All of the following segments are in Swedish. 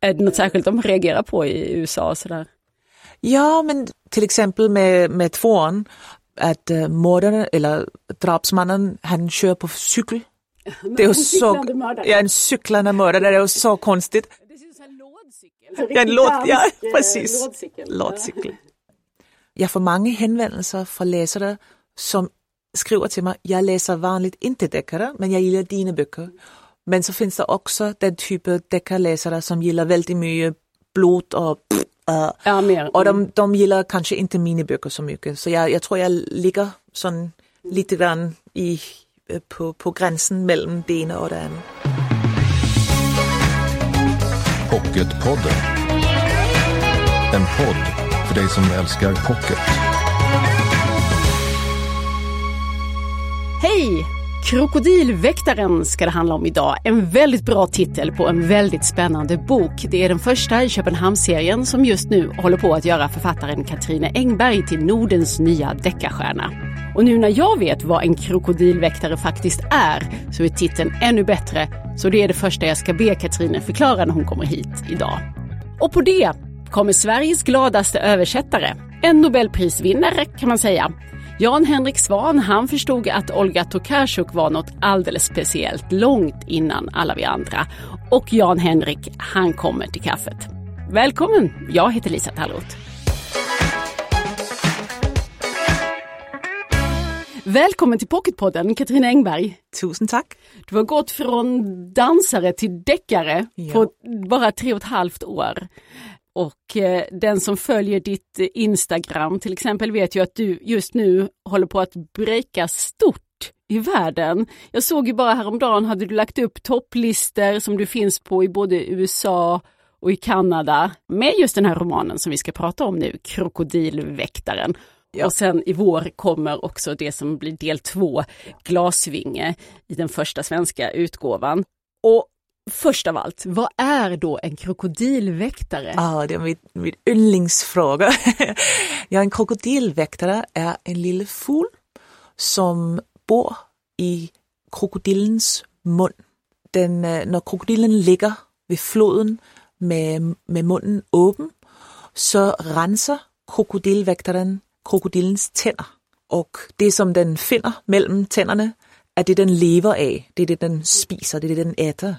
Är det något särskilt de reagerar på i USA? Och sådär? Ja, men till exempel med, med tvåan, att uh, mördaren eller drapsmannen, han kör på cykel. Det är ju så, ja, en cyklande mördare, det är så konstigt. Det som en lådcykel. Ja, en låd, ja precis. Lådcykel. Jag får många hänvändelser från läsare som skriver till mig, jag läser vanligt inte deckare, men jag gillar dina böcker. Men så finns det också den typen deckarläsare som gillar väldigt mycket blod och uh, Ja, mer. och de, de gillar kanske inte mina böcker så mycket. Så jag, jag tror jag ligger sån lite grann i, eh, på, på gränsen mellan det ena och det andra. Pocketpodden. En podd för dig som älskar pocket. Hej! Krokodilväktaren ska det handla om idag. En väldigt bra titel på en väldigt spännande bok. Det är den första i Köpenhamnsserien som just nu håller på att göra författaren Katrine Engberg till Nordens nya deckarstjärna. Och nu när jag vet vad en krokodilväktare faktiskt är så är titeln ännu bättre. Så det är det första jag ska be Katrine förklara när hon kommer hit idag. Och på det kommer Sveriges gladaste översättare. En nobelprisvinnare kan man säga. Jan-Henrik Svan, han förstod att Olga Tokarczuk var något alldeles speciellt långt innan alla vi andra. Och Jan-Henrik, han kommer till kaffet. Välkommen! Jag heter Lisa Tallroth. Välkommen till Pocketpodden, Katrina Engberg. Tusen tack. Du har gått från dansare till deckare Ja. på bara tre och ett halvt år. Och eh, den som följer ditt eh, Instagram till exempel vet ju att du just nu håller på att breaka stort i världen. Jag såg ju bara häromdagen hade du lagt upp topplistor som du finns på i både USA och i Kanada med just den här romanen som vi ska prata om nu, Krokodilväktaren. Ja. Och sen i vår kommer också det som blir del två, Glasvinge, i den första svenska utgåvan. Och först av allt, vad är då en krokodilväktare? Ah, det är min, min yndlingsfråga. ja, en krokodilväktare är en liten fågel som bor i krokodilens mun. Den, eh, när krokodilen ligger vid floden med, med munnen öppen så rensar krokodilväktaren krokodilens tänder. Och det som den finner mellan tänderna är det den lever av, det är det den spiser, det är det den äter.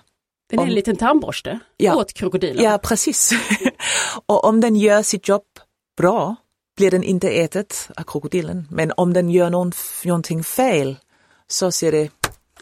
Den är om- en liten tandborste Ja. åt krokodilen. Ja, precis. och om den gör sitt jobb bra blir den inte ätet av krokodilen. Men om den gör någon, någonting fel så ser det,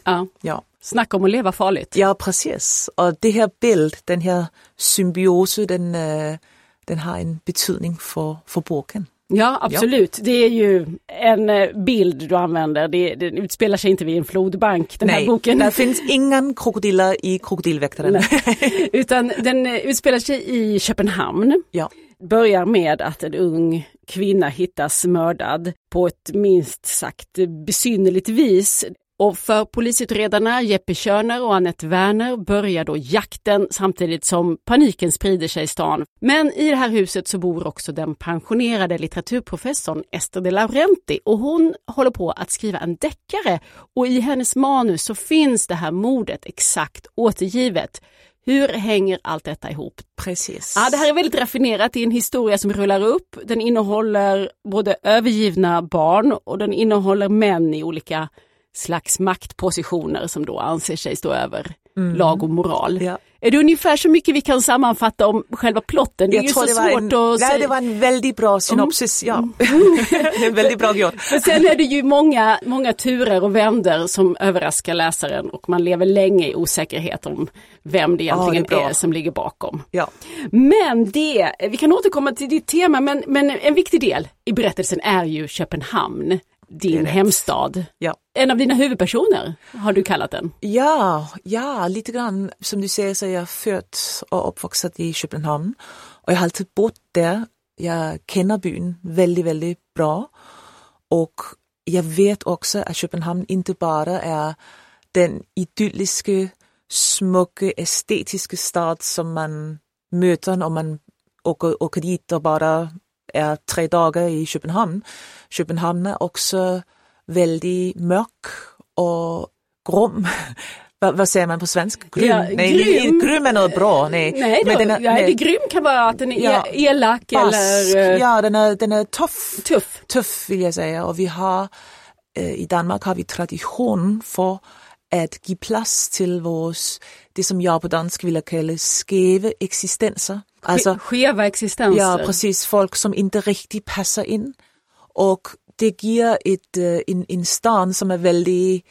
Ja. ja, Snacka om att leva farligt. ja precis. Och det här bild, den här symbiosen, den, eh, den har en betydning för, för boken. Ja, absolut. Det är ju en eh, bild du använder. Det, det utspelar sig inte vid en flodbank, den här boken. det finns ingen krokodiler i krokodilväktaren. Utan den eh, utspelar sig i Köpenhamn. ja. Börjar med att en ung kvinna hittas mördad på ett minst sagt besynnerligt vis. Och för polisutredarna Jeppe Körner och Annette Werner börjar då jakten samtidigt som paniken sprider sig i stan. Men i det här huset så bor också den pensionerade litteraturprofessorn Ester de Laurenti och hon håller på att skriva en deckare och i hennes manus så finns det här mordet exakt återgivet. Hur hänger allt detta ihop? Precis. Ja, det här är väldigt raffinerat. Det är en historia som rullar upp. Den innehåller både övergivna barn och den innehåller män i olika slags maktpositioner som då anser sig stå över lag och moral. Mm. Ja. Är det ungefär så mycket vi kan sammanfatta om själva plotten? Det är ju så svårt en, att nej, säga. det var en väldigt bra synopsis. Ja. det är väldigt bra. Men sen är det ju många, många turer och vänder som överraskar läsaren och man lever länge i osäkerhet om vem det egentligen det är är som ligger bakom. Ja. Men det, vi kan återkomma till ditt tema, men, men en viktig del i berättelsen är ju Köpenhamn, din hemstad. Ja. En av dina huvudpersoner har du kallat den. Ja, ja, lite grann. Som du säger så är jag född och uppvuxen i Köpenhamn. Och jag har alltid bott där. Jag känner byn väldigt, väldigt bra. Och jag vet också att Köpenhamn inte bara är den idylliska, smucka, estetiska stad som man möter när man åker, åker dit och bara är tre dagar i Köpenhamn. Köpenhamn är också väldigt mörk och grum. vad, vad säger man på svenska? Grym? Ja, nej, grym. grym är något bra. Nej, Nej, då, Men den är- nej. det grym kan vara att den är Ja. e- elak Barsk. eller eh, Ja, den är, den är tuff. tuff. tuff vill jag säga. Och vi har, eh, i Danmark har vi tradition för att ge plats till vårs, det som jag på dansk vill kalla skeve existenser. Alltså, Skeva existenser. ja, precis, folk som inte riktigt passar in. Och det ger ett, eh, en, en stan som är väldigt,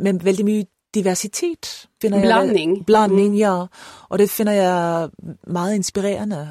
med väldigt mycket diversitet. finner jag. Blandning. Blandning, ja. Och det finner jag meget inspirerande.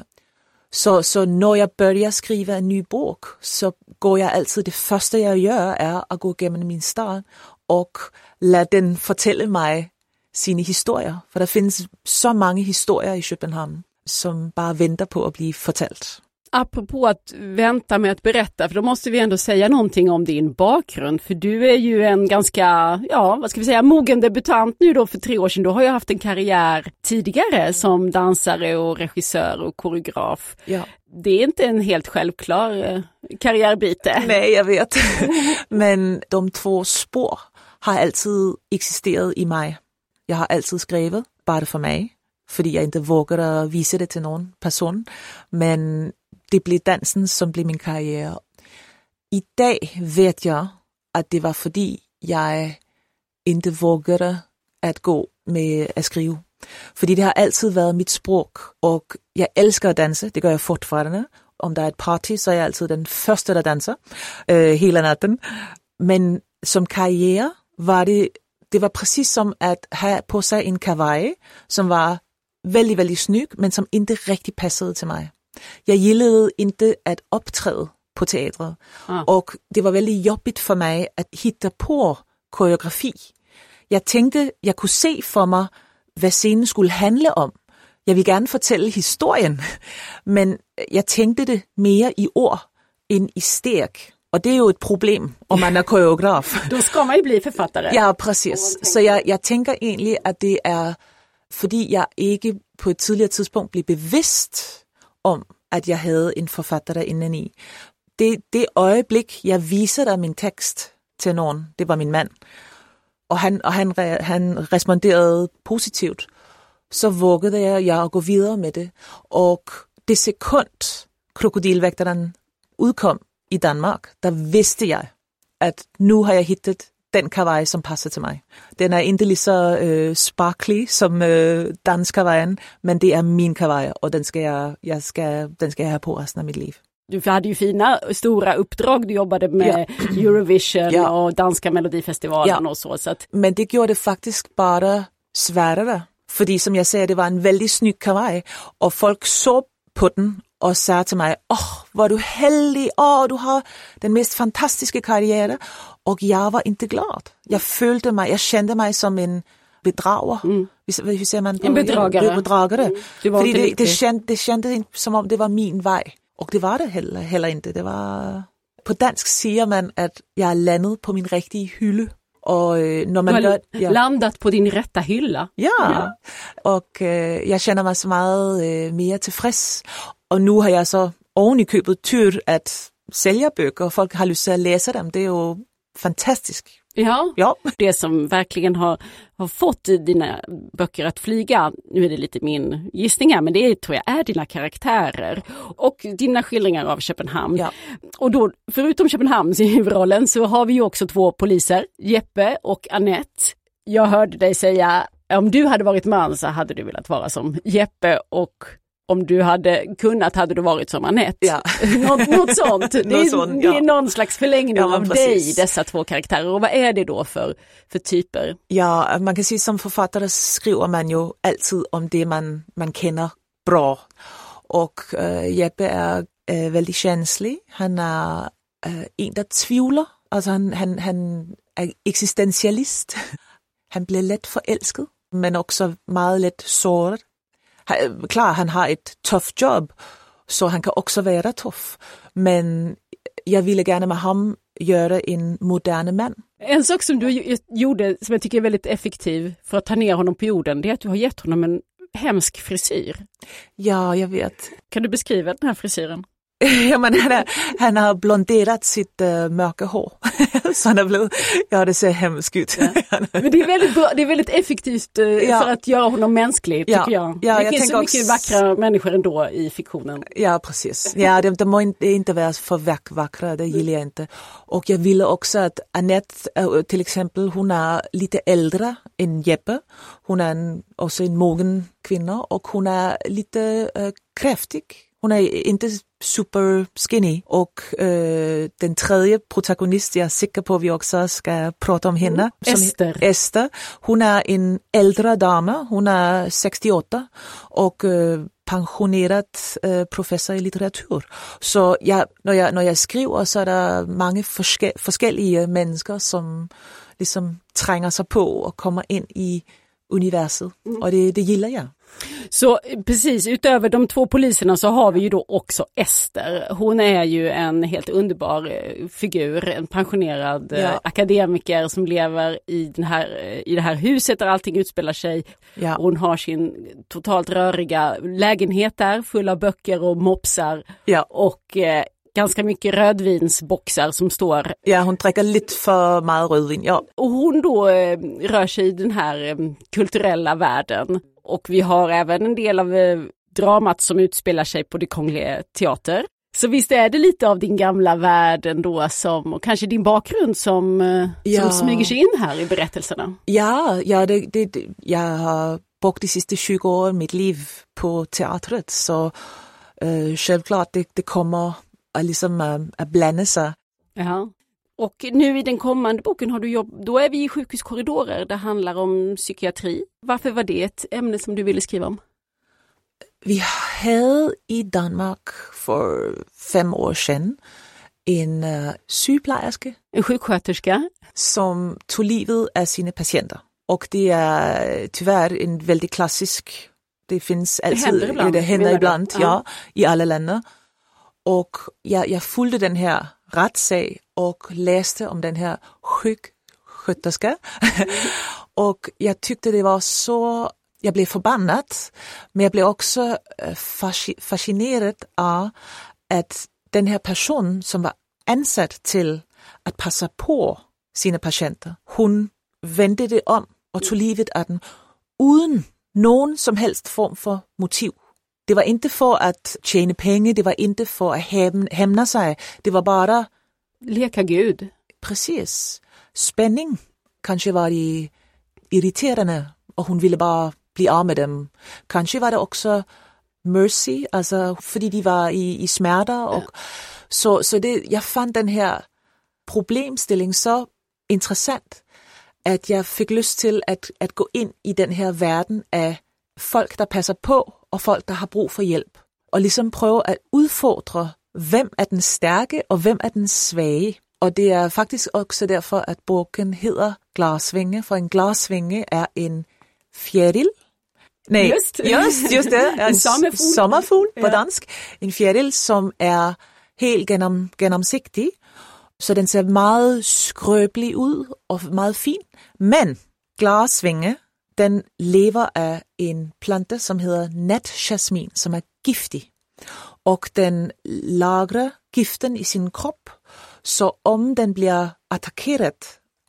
Så, så när jag börjar skriva en ny bok så går jag alltid, det första jag gör är att gå igenom min stad och låta den fortælle mig sina historier. För det finns så många historier i Köpenhamn som bara väntar på att bli fortalt. Apropå att vänta med att berätta, för då måste vi ändå säga någonting om din bakgrund. För du är ju en ganska, ja vad ska vi säga, mogen debutant nu då för tre år sedan. Du har ju haft en karriär tidigare som dansare och regissör och koreograf. Ja. Det är inte en helt självklar eh, karriärbyte. Nej, jag vet. Men de två spår har alltid existerat i mig. Jag har alltid skrivit, bara för mig, för jag inte vågade visa det till någon person. Men det blev dansen som blev min karriär. Idag vet jag att det var för jag inte vågade att gå med att skriva. För det har alltid varit mitt språk och jag älskar att dansa, det gör jag fortfarande. Om det är ett party så är jag alltid den första som dansar äh, øh, hela natten. Men som karriär var det, det var precis som att ha på sig en kavaj som var väldigt, väldigt snygg men som inte riktigt passade till mig. Jag gillade inte att uppträda på teatret Ah. och det var väldigt jobbigt för mig att hitta på koreografi. Jag tänkte, jag kunde se för mig vad scenen skulle handla om. Jag vill gärna fortælle historien, men jag tänkte det mer i ord än i steg. Och det är ju ett problem om man är koreograf. Då ska man ju bli författare. Ja, precis. Så jag, jag tänker egentligen att det är fordi jag inte på ett tidigare tidspunkt blev bevidst om att jag hade en författare indeni. Det, det ögonblick jag visade min text till någon, det var min man, och han, og han, han responderede positivt, så vågade jag, jeg at gå vidare med det. Och det sekund Krokodilväktaren udkom i Danmark, der visste jag att nu har jag hittat den kavaj som passar till mig. Den är inte lika øh, sparkly som øh, danskavajen, men det är min kavaj och den ska jag, jag ska, den ska jag ha på resten av mitt liv. Du hade ju fina stora uppdrag, du jobbade med Eurovision Ja. och danska melodifestivalen Ja. och så. så att, Men det gjorde det faktiskt bara svårare. För som jag säger, det var en väldigt snygg kavaj och folk såg på den och sa till mig, åh, vad du heldig, åh, du har den mest fantastiska karriären. Och jag var inte glad. Jag följde mig, jag kände mig som en bedragare. Hur, hur säger man? på- En bedragare. Ja, bedragare. Du var Fordi inte det, det, känd, det kändes som om det var min väg. Och det var det heller, heller inte. Det var... På dansk säger man att jag landat på min riktiga hylla. Och øh, när man gör, ja. landat på din rätta hylla. Ja, och eh, jag känner mig så mycket eh, mer tillfreds. Och nu har jag så oven i köpet tur att sälja böcker och folk har lust att läsa dem. Det är ju fantastiskt. Ja, Ja, det som verkligen har, har fått dina böcker att flyga, nu är det lite min gissning här, men det tror jag är dina karaktärer och dina skildringar av Köpenhamn. Ja. Och då, förutom Köpenhamns i huvudrollen så har vi ju också två poliser, Jeppe och Annette. Jag hörde dig säga, om du hade varit man så hade du velat vara som Jeppe och om du hade kunnat hade du varit som Annette. Ja. något, något sånt. Det, är, sånt, det är ja. någon slags förlängning Ja, av precis. dig, dessa två karaktärer. Och vad är det då för, för typer? ja, man kan säga som författare skriver man ju alltid om det man, man känner bra. Och äh, Jeppe är äh, väldigt känslig. Han är äh, en, der tvivlar. Alltså han, han, han är existentialist. Han blir lätt förälskad, men också meget lätt sårad. Klar, han har ett tufft jobb, så han kan också vara tuff. Men jag ville gärna med honom göra en modern man. En sak som du gjorde som jag tycker är väldigt effektiv för att ta ner honom på jorden, det är att du har gett honom en hemsk frisyr. Ja, jag vet. Kan du beskriva den här frisyren? ja, men han, är, han har blonderat sitt uh, mörka hår. så han har blivit, ja det ser hemskt ut. Ja. men det är väldigt bra, det är väldigt effektivt uh, ja. för att göra honom mänsklig tycker ja. jag. Ja, det jag finns så mycket också... vackra människor ändå i fiktionen. Ja precis, ja de, de må inte vara för vackra, det gillar jag inte. Och jag ville också att Annette uh, till exempel, hon är lite äldre än Jeppe. Hon är en, också en mogen kvinna och hon är lite uh, kräftig hon är inte super skinny och äh, den tredje protagonist, jag är säker på att vi också ska prata om henne. Mm. Ester. Ester. Hon är en äldre dam, hon är 68 och äh, pensionerad äh, professor i litteratur. Så jag, när, jag, när jag skriver så är det många olika människor som liksom tränger sig på och kommer in i universet mm. och det, det gillar jag. Så precis, utöver de två poliserna så har vi ju då också Ester. Hon är ju en helt underbar eh, figur, en pensionerad eh, ja. akademiker som lever i, den här, i det här huset där allting utspelar sig. Ja. Hon har sin totalt röriga lägenhet där full av böcker och mopsar ja. och eh, ganska mycket rödvinsboxar som står. Ja, hon dricker lite för mycket rödvin. Ja. Och hon då eh, rör sig i den här eh, kulturella världen och vi har även en del av eh, dramat som utspelar sig på Det Kungliga Teater. Så visst är det lite av din gamla värld ändå som, och kanske din bakgrund som, eh, ja. som smyger sig in här i berättelserna? Ja, ja det, det, jag har bott de sista 20 åren mitt liv på teatret så uh, självklart det, det kommer att, liksom, uh, att blanda sig. Ja. Och nu i den kommande boken har du jobb, då är vi i sjukhuskorridorer, det handlar om psykiatri. Varför var det ett ämne som du ville skriva om? Vi hade i Danmark för fem år sedan en uh, sygeplejerska. En sjuksköterska? Som tog livet av sina patienter. Och det är tyvärr en väldigt klassisk, det finns alltid, det händer ibland, det händer ibland ja, i alla länder. Och jag, jag följde den här rättssak och läste om den här sjuksköterskan. och jag tyckte det var så, jag blev förbannad, men jag blev också eh, fascinerad av att den här personen som var ansatt till att passa på sina patienter, hon vände det om och tog livet av den utan någon som helst form för motiv. Det var inte för att tjäna pengar, det var inte för att hämna sig, det var bara Leka Gud. Precis. Spänning kanske var det irriterande och hon ville bara bli av med dem. Kanske var det också mercy, alltså för de var i, i smärta. Och, ja. Så, så det, jag fann den här problemställningen så intressant att jag fick lust till att, att gå in i den här världen av folk, der passer på och folk, der har brug for hjælp. Og ligesom prøve at udfordre vem är den starke och vem är den svage? Och det är faktiskt också därför att boken heter Glasvinge, för en glasvinge är en fjäril. Nej, just, just, just det, en, en sommarfugl, sommarfugl på ja. dansk. En fjäril som är helt genom, genomsiktig. Så den ser meget skrøbelig ud og meget fin. Men glasvinge, den lever av en planta som heter natjasmin, som är giftig och den lagrar giften i sin kropp. Så om den blir attackerad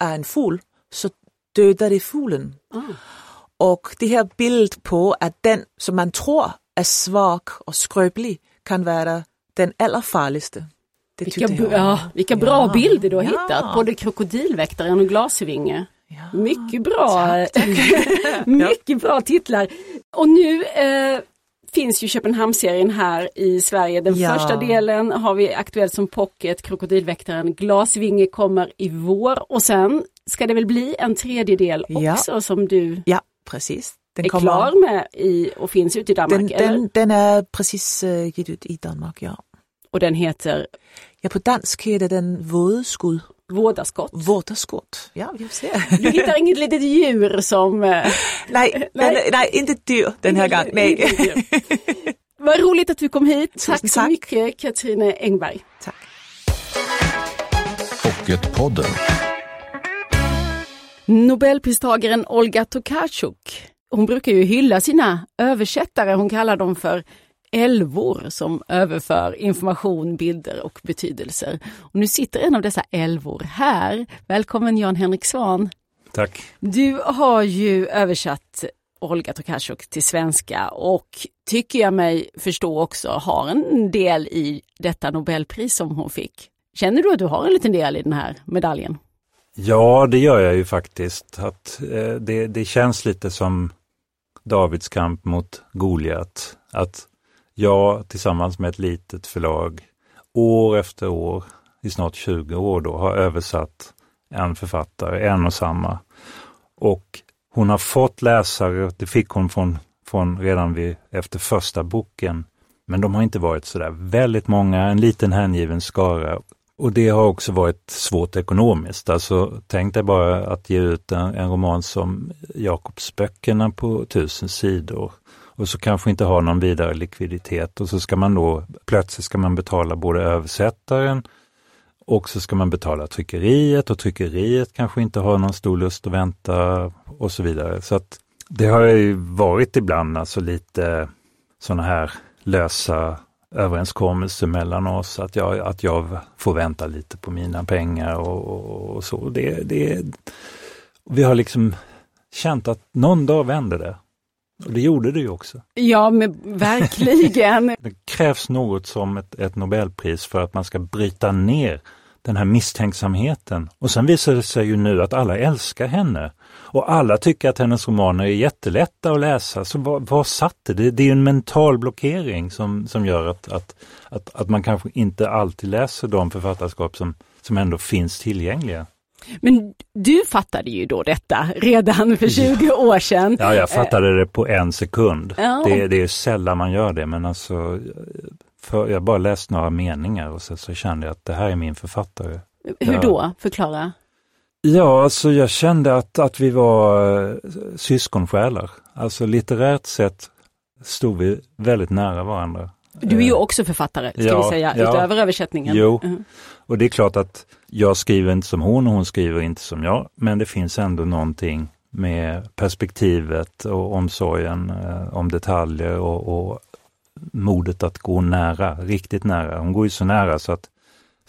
av en fågel så dödar det fågeln. Mm. Och det här bild på att den som man tror är svag och skröplig kan vara den allra farligaste. vilka, ja, vilka bra ja. bilder du har ja. hittat, både krokodilväktaren och glasvinge. Ja. Mycket bra, mycket bra titlar. Och nu eh, finns ju Köpenhamnsserien här i Sverige. Den ja. första delen har vi aktuellt som pocket, Krokodilväktaren Glasvinge kommer i vår och sen ska det väl bli en tredje del också ja. som du ja, precis. Den är kommer... klar med i, och finns ute i Danmark? Den, den, den är precis uh, gitt ut i Danmark, ja. Och den heter? Ja, på dansk heter den Vådeskud. Vådaskott. Vådaskott, ja vi får se. Du hittar inget litet djur som... Eh, nej, nej. nej inte dyr den här gången. Nej. Vad roligt att du kom hit. Tack, tack så mycket Katrine Engberg. Tack. Pocketpodden. Nobelpristagaren Olga Tokarczuk, hon brukar ju hylla sina översättare, hon kallar dem för älvor som överför information, bilder och betydelser. Och nu sitter en av dessa älvor här. Välkommen Jan-Henrik Svan. Tack. Du har ju översatt Olga Tokarczuk till svenska och tycker jag mig förstå också har en del i detta Nobelpris som hon fick. Känner du att du har en liten del i den här medaljen? Ja, det gör jag ju faktiskt. Att, eh, det, det känns lite som Davids kamp mot Goliat. Att jag tillsammans med ett litet förlag år efter år, i snart 20 år då, har översatt en författare, en och samma. Och hon har fått läsare, det fick hon från, från redan vid, efter första boken. Men de har inte varit sådär väldigt många, en liten hängiven skara. Och det har också varit svårt ekonomiskt. Alltså tänk dig bara att ge ut en, en roman som Jakobsböckerna på tusen sidor och så kanske inte har någon vidare likviditet och så ska man då plötsligt ska man betala både översättaren och så ska man betala tryckeriet och tryckeriet kanske inte har någon stor lust att vänta och så vidare. Så att det har ju varit ibland alltså lite sådana här lösa överenskommelser mellan oss, att jag, att jag får vänta lite på mina pengar och, och, och så. Det, det, vi har liksom känt att någon dag vänder det. Och det gjorde det ju också. Ja, men verkligen. det krävs något som ett, ett Nobelpris för att man ska bryta ner den här misstänksamheten. Och sen visar det sig ju nu att alla älskar henne. Och alla tycker att hennes romaner är jättelätta att läsa. Så vad, vad satt det? det? Det är en mental blockering som, som gör att, att, att, att man kanske inte alltid läser de författarskap som, som ändå finns tillgängliga. Men du fattade ju då detta redan för 20 år sedan. Ja, jag fattade det på en sekund. Ja. Det, det är sällan man gör det, men alltså för jag bara läste några meningar och så, så kände jag att det här är min författare. Hur då? Förklara. Ja, alltså jag kände att, att vi var uh, syskonsjälar. Alltså litterärt sett stod vi väldigt nära varandra. Du är ju eh, också författare, ska ja, vi säga, ja, utöver översättningen. Jo, -huh och det är klart att jag skriver inte som hon och hon skriver inte som jag, men det finns ändå någonting med perspektivet och omsorgen eh, om detaljer och, och modet att gå nära, riktigt nära. Hon går ju så nära så att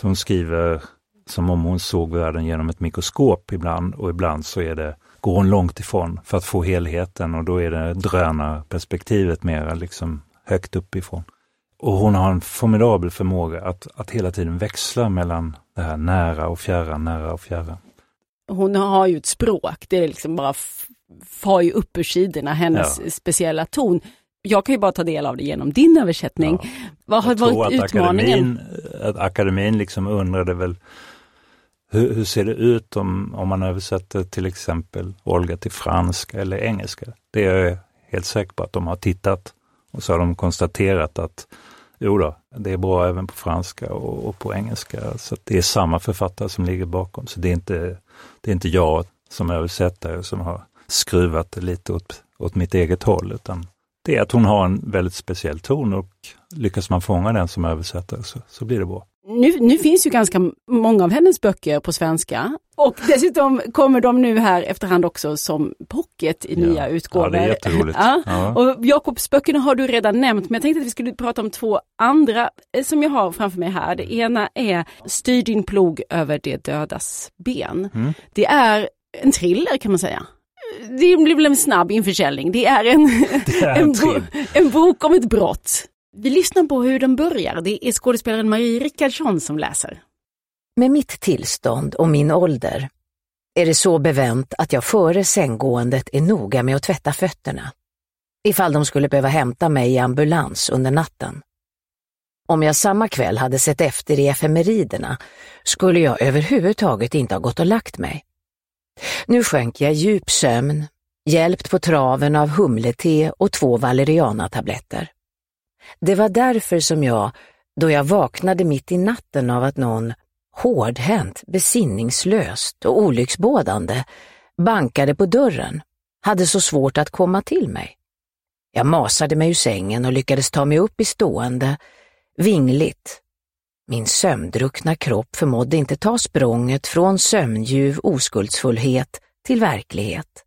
hon skriver som om hon såg världen genom ett mikroskop ibland och ibland så är det, går hon långt ifrån för att få helheten och då är det drönarperspektivet mera liksom högt uppifrån. Och hon har en formidabel förmåga att, att hela tiden växla mellan det här nära och fjärran, nära och fjärran. Hon har ju ett språk, det är liksom bara far ju upp ur sidorna, hennes ja. speciella ton jag kan ju bara ta del av det genom din översättning. Ja. Vad har varit utmaningen? Akademin, att akademin liksom undrade väl hur, hur, ser det ut om, om man översätter till exempel Olga till franska eller engelska? Det är jag helt säker på att de har tittat och så har de konstaterat att jo då, det är bra även på franska och, och på engelska. Så det är samma författare som ligger bakom. Så det är inte, det är inte jag som översättare som har skruvat det lite åt, åt mitt eget håll, utan det är att hon har en väldigt speciell ton och lyckas man fånga den som översättare så, så blir det bra. Nu, nu, finns ju ganska många av hennes böcker på svenska och dessutom kommer de nu här efterhand också som pocket i ja. nya utgåvor. Ja, det är jätteroligt. Ja. Ja. Och Jakobsböckerna har du redan nämnt, men jag tänkte att vi skulle prata om två andra eh, som jag har framför mig här. Det ena är Styr din plog över det dödas ben. Mm. Det är en thriller kan man säga det blir väl en snabb införsäljning. Det är en, det är en, en, bo, en, bok om ett brott. Vi lyssnar på hur den börjar. Det är skådespelaren Marie Rickardsson som läser. Med mitt tillstånd och min ålder är det så bevänt att jag före sänggåendet är noga med att tvätta fötterna. Ifall de skulle behöva hämta mig i ambulans under natten. Om jag samma kväll hade sett efter i efemeriderna skulle jag överhuvudtaget inte ha gått och lagt mig. Nu sjönk jag djup sömn, hjälpt på traven av humlete och två valerianatabletter. Det var därför som jag, då jag vaknade mitt i natten av att någon hårdhänt, besinningslöst och olycksbådande bankade på dörren, hade så svårt att komma till mig. Jag masade mig ur sängen och lyckades ta mig upp i stående, vingligt, min sömndruckna kropp förmådde inte ta språnget från sömndjuv oskuldsfullhet till verklighet.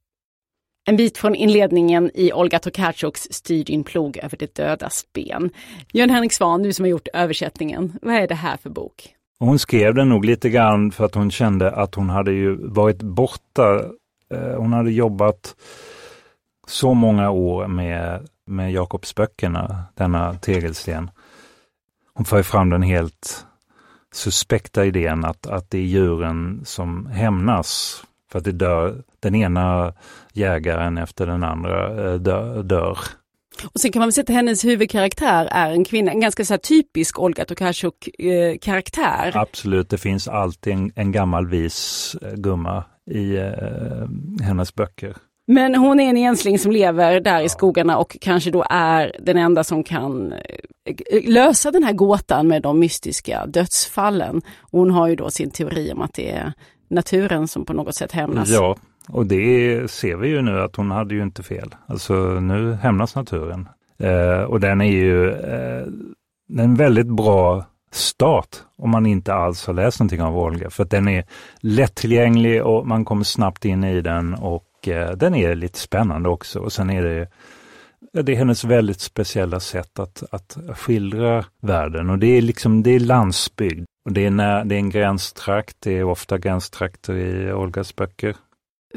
En bit från inledningen i Olga Tokarczuks Styr din plog över det dödas ben. Jörn-Henrik Svan, du som har gjort översättningen, vad är det här för bok? Hon skrev den nog lite grann för att hon kände att hon hade ju varit borta. Eh, hon hade jobbat så många år med, med Jakobsböckerna, denna tegelsten. Hon för fram den helt suspekta idén att, att det är djuren som hämnas för att det dör, den ena jägaren efter den andra eh, dör. dör. Och sen kan man väl säga att hennes huvudkaraktär är en kvinna, en ganska så typisk Olga Tokarczuk-karaktär. Eh, Absolut, det finns alltid en, en gammal vis eh, gumma i eh, hennes böcker. Men hon är en ensling som lever där i skogarna och kanske då är den enda som kan lösa den här gåtan med de mystiska dödsfallen. Hon har ju då sin teori om att det är naturen som på något sätt hämnas. Ja, och det ser vi ju nu att hon hade ju inte fel. Alltså nu hämnas naturen. Eh, och den är ju eh, en väldigt bra start om man inte alls har läst någonting av Olga. För att den är lättillgänglig och man kommer snabbt in i den och eh, den är lite spännande också. Och sen är det det är hennes väldigt speciella sätt att, att skildra världen och det är liksom det är landsbygd. Och det, är när, det är en gränstrakt, det är ofta gränstrakter i Olgas böcker.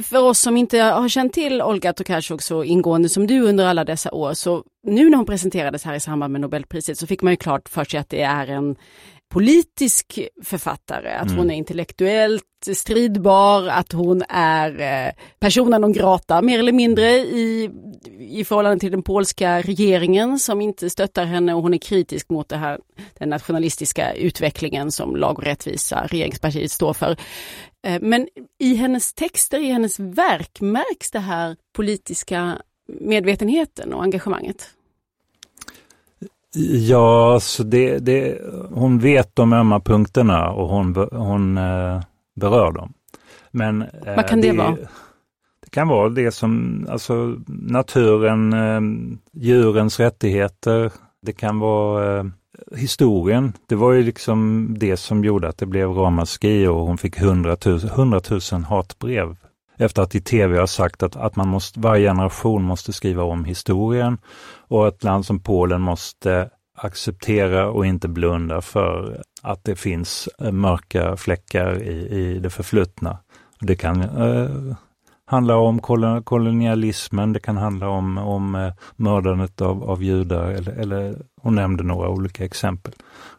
För oss som inte har känt till Olga Tokarczuk så ingående som du under alla dessa år, så nu när hon presenterades här i samband med Nobelpriset så fick man ju klart för sig att det är en politisk författare, att mm. hon är intellektuellt stridbar, att hon är eh, personen non grata mer eller mindre i, i förhållande till den polska regeringen som inte stöttar henne och hon är kritisk mot det här, den nationalistiska utvecklingen som Lag och rättvisa, regeringspartiet, står för. Eh, men i hennes texter, i hennes verk märks det här politiska medvetenheten och engagemanget. Ja, så det, det, hon vet de ömma punkterna och hon, hon eh, berör dem. Men, eh, Vad kan det, det, vara? Det kan vara det som, alltså naturen, eh, djurens rättigheter. Det kan vara eh, historien. Det var ju liksom det som gjorde att det blev ramaskri och hon fick hundratusen 100 000 hatbrev efter att i tv har sagt att, att man måste, varje generation måste skriva om historien och ett land som Polen måste acceptera och inte blunda för att det finns eh, mörka fläckar i, i det förflutna. Det kan eh, handla om kolonialismen, det kan handla om, om eh, mördandet av, av judar eller, eller hon nämnde några olika exempel.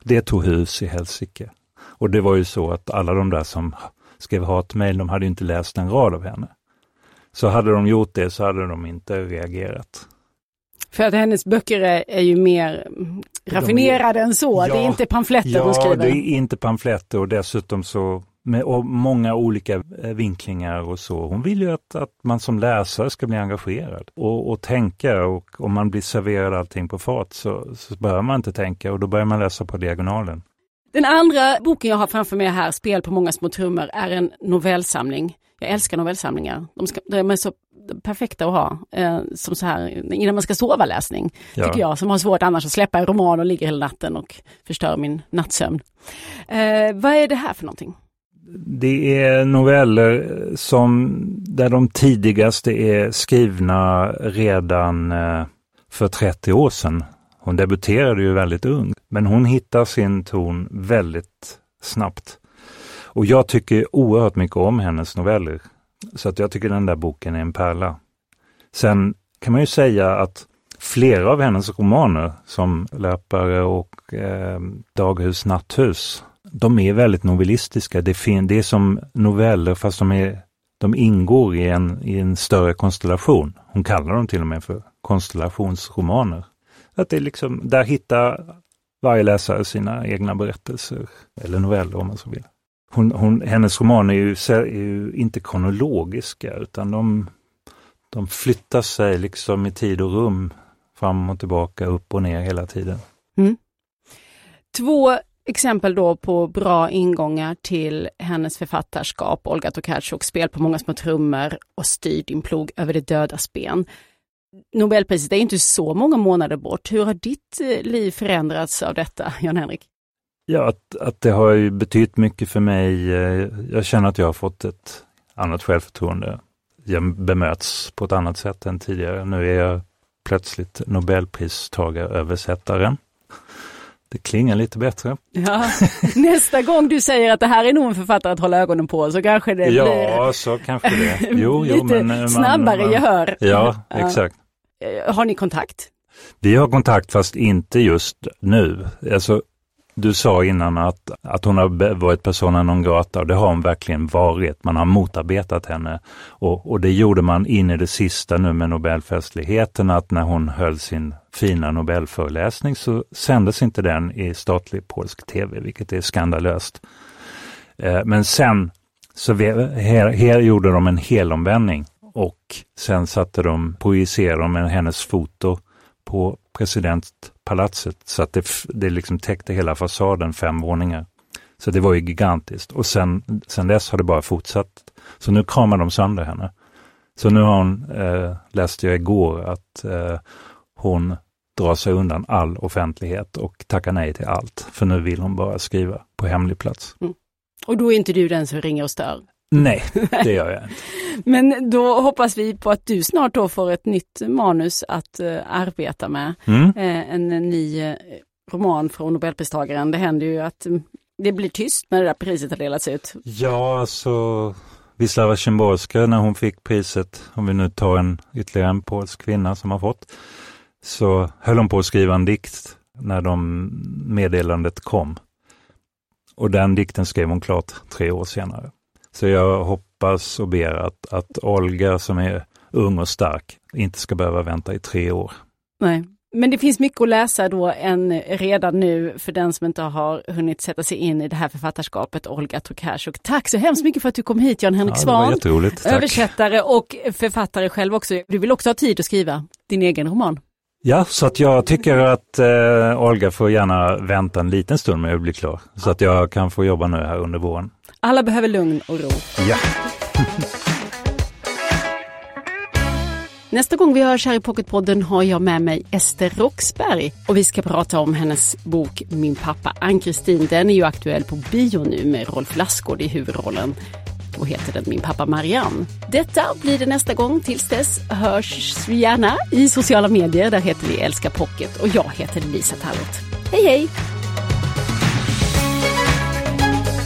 Det tog hus i helsike. Och det var ju så att alla de där som skrev hatmejl, de hade inte läst en rad av henne. Så hade de gjort det så hade de inte reagerat. För att hennes böcker är, är ju mer raffinerade är, än så, ja, det är inte pamfletter ja, hon skriver. Ja, det är inte pamfletter och dessutom så med många olika eh, vinklingar och så. Hon vill ju att, att man som läsare ska bli engagerad och, och tänka och om man blir serverad allting på fat så, så börjar man inte tänka och då börjar man läsa på diagonalen. Den andra boken jag har framför mig här, Spel på många små trummor, är en novellsamling. Jag älskar novellsamlingar. De, ska, de är så perfekta att ha eh, som så här innan man ska sova läsning. Ja. Tycker jag som har svårt annars att släppa en roman och ligger hela natten och förstör min nattsömn. Eh, vad är det här för någonting? Det är noveller som där de tidigaste är skrivna redan eh, för 30 år sedan. Hon debuterade ju väldigt ung, men hon hittar sin ton väldigt snabbt. Och jag tycker oerhört mycket om hennes noveller. Så att jag tycker den där boken är en pärla. Sen kan man ju säga att flera av hennes romaner, som Löpare och eh, Daghus natthus, de är väldigt novellistiska. Det, det är som noveller fast de, är, de ingår i en, i en större konstellation. Hon kallar dem till och med för konstellationsromaner. Att det är liksom, där hittar varje läsare sina egna berättelser, eller noveller om man så vill. Hon, hon, hennes romaner är ju, är ju, inte kronologiska utan de, de flyttar sig liksom i tid och rum fram och tillbaka, upp och ner hela tiden. Mm. Två exempel då på bra ingångar till hennes författarskap, Olga Tokarczuk, Spel på många små trummor och Styr din plog över det dödas ben. Nobelpriset är inte så många månader bort. Hur har ditt eh, liv förändrats av detta, Jan-Henrik? Ja, att, att det har ju betytt mycket för mig. Eh, jag känner att jag har fått ett annat självförtroende. jag bemöts på ett annat sätt än tidigare. Nu är jag plötsligt Nobelpristagare-översättaren. Det klingar lite bättre. Ja. Nästa gång du säger att det här är nog en författare att hålla ögonen på så kanske det ja, blir Ja, så kanske det. Jo, jo, lite men, man, snabbare man, gehör. Ja, exakt. Eh, har ni kontakt? Vi har kontakt fast inte just nu. Alltså, du sa innan att, att hon har varit persona non grata och det har hon verkligen varit. Man har motarbetat henne och, och det gjorde man in i det sista nu med Nobelfestligheten att när hon höll sin fina Nobelföreläsning så sändes inte den i statlig polsk tv, vilket är skandalöst. Eh, men sen så vi, här, här gjorde de en helomvändning och sen satte de, projicerade de hennes foto på president palatset så att det, det liksom täckte hela fasaden, fem våningar. Så det var ju gigantiskt och sen, sen dess har det bara fortsatt. Så nu kramar de sönder henne. Så nu har hon, eh, läste jag igår, att eh, hon drar sig undan all offentlighet och tackar nej till allt. För nu vill hon bara skriva på hemlig plats. Mm. Och då är inte du den som ringer och stör? Nej, det gör jag inte. Men då hoppas vi på att du snart då får ett nytt manus att uh, arbeta med. Mm. Uh, en, en ny uh, roman från Nobelpristagaren. Det händer ju att um, det blir tyst när det där priset har delats ut. Ja, alltså Wisława Szymborska när hon fick priset, om vi nu tar en ytterligare en polsk kvinna som har fått, så höll hon på att skriva en dikt när de meddelandet kom. Och den dikten skrev hon klart tre år senare. Så jag hoppas och ber att, att Olga som är ung och stark inte ska behöva vänta i tre år. Nej, men det finns mycket att läsa då än redan nu för den som inte har hunnit sätta sig in i det här författarskapet, Olga Tokarczuk. Tack så hemskt mycket för att du kom hit, Jan-Henrik ja, Svan. Översättare och författare själv också. Du vill också ha tid att skriva din egen roman. Ja, så att jag tycker att eh, Olga får gärna vänta en liten stund med att bli klar. Så att jag kan få jobba nu här under våren. Alla behöver lugn och ro. Ja. Nästa gång vi hörs här i Pocketpodden har jag med mig Ester Roxberg och vi ska prata om hennes bok Min pappa Ann-Kristin. Den är ju aktuell på bio nu med Rolf Lassgård i huvudrollen. Då heter den Min pappa Marianne. Detta blir det nästa gång. Tills dess hörs vi gärna i sociala medier. Där heter vi Älska Pocket och jag heter Lisa Tallot. Hej hej!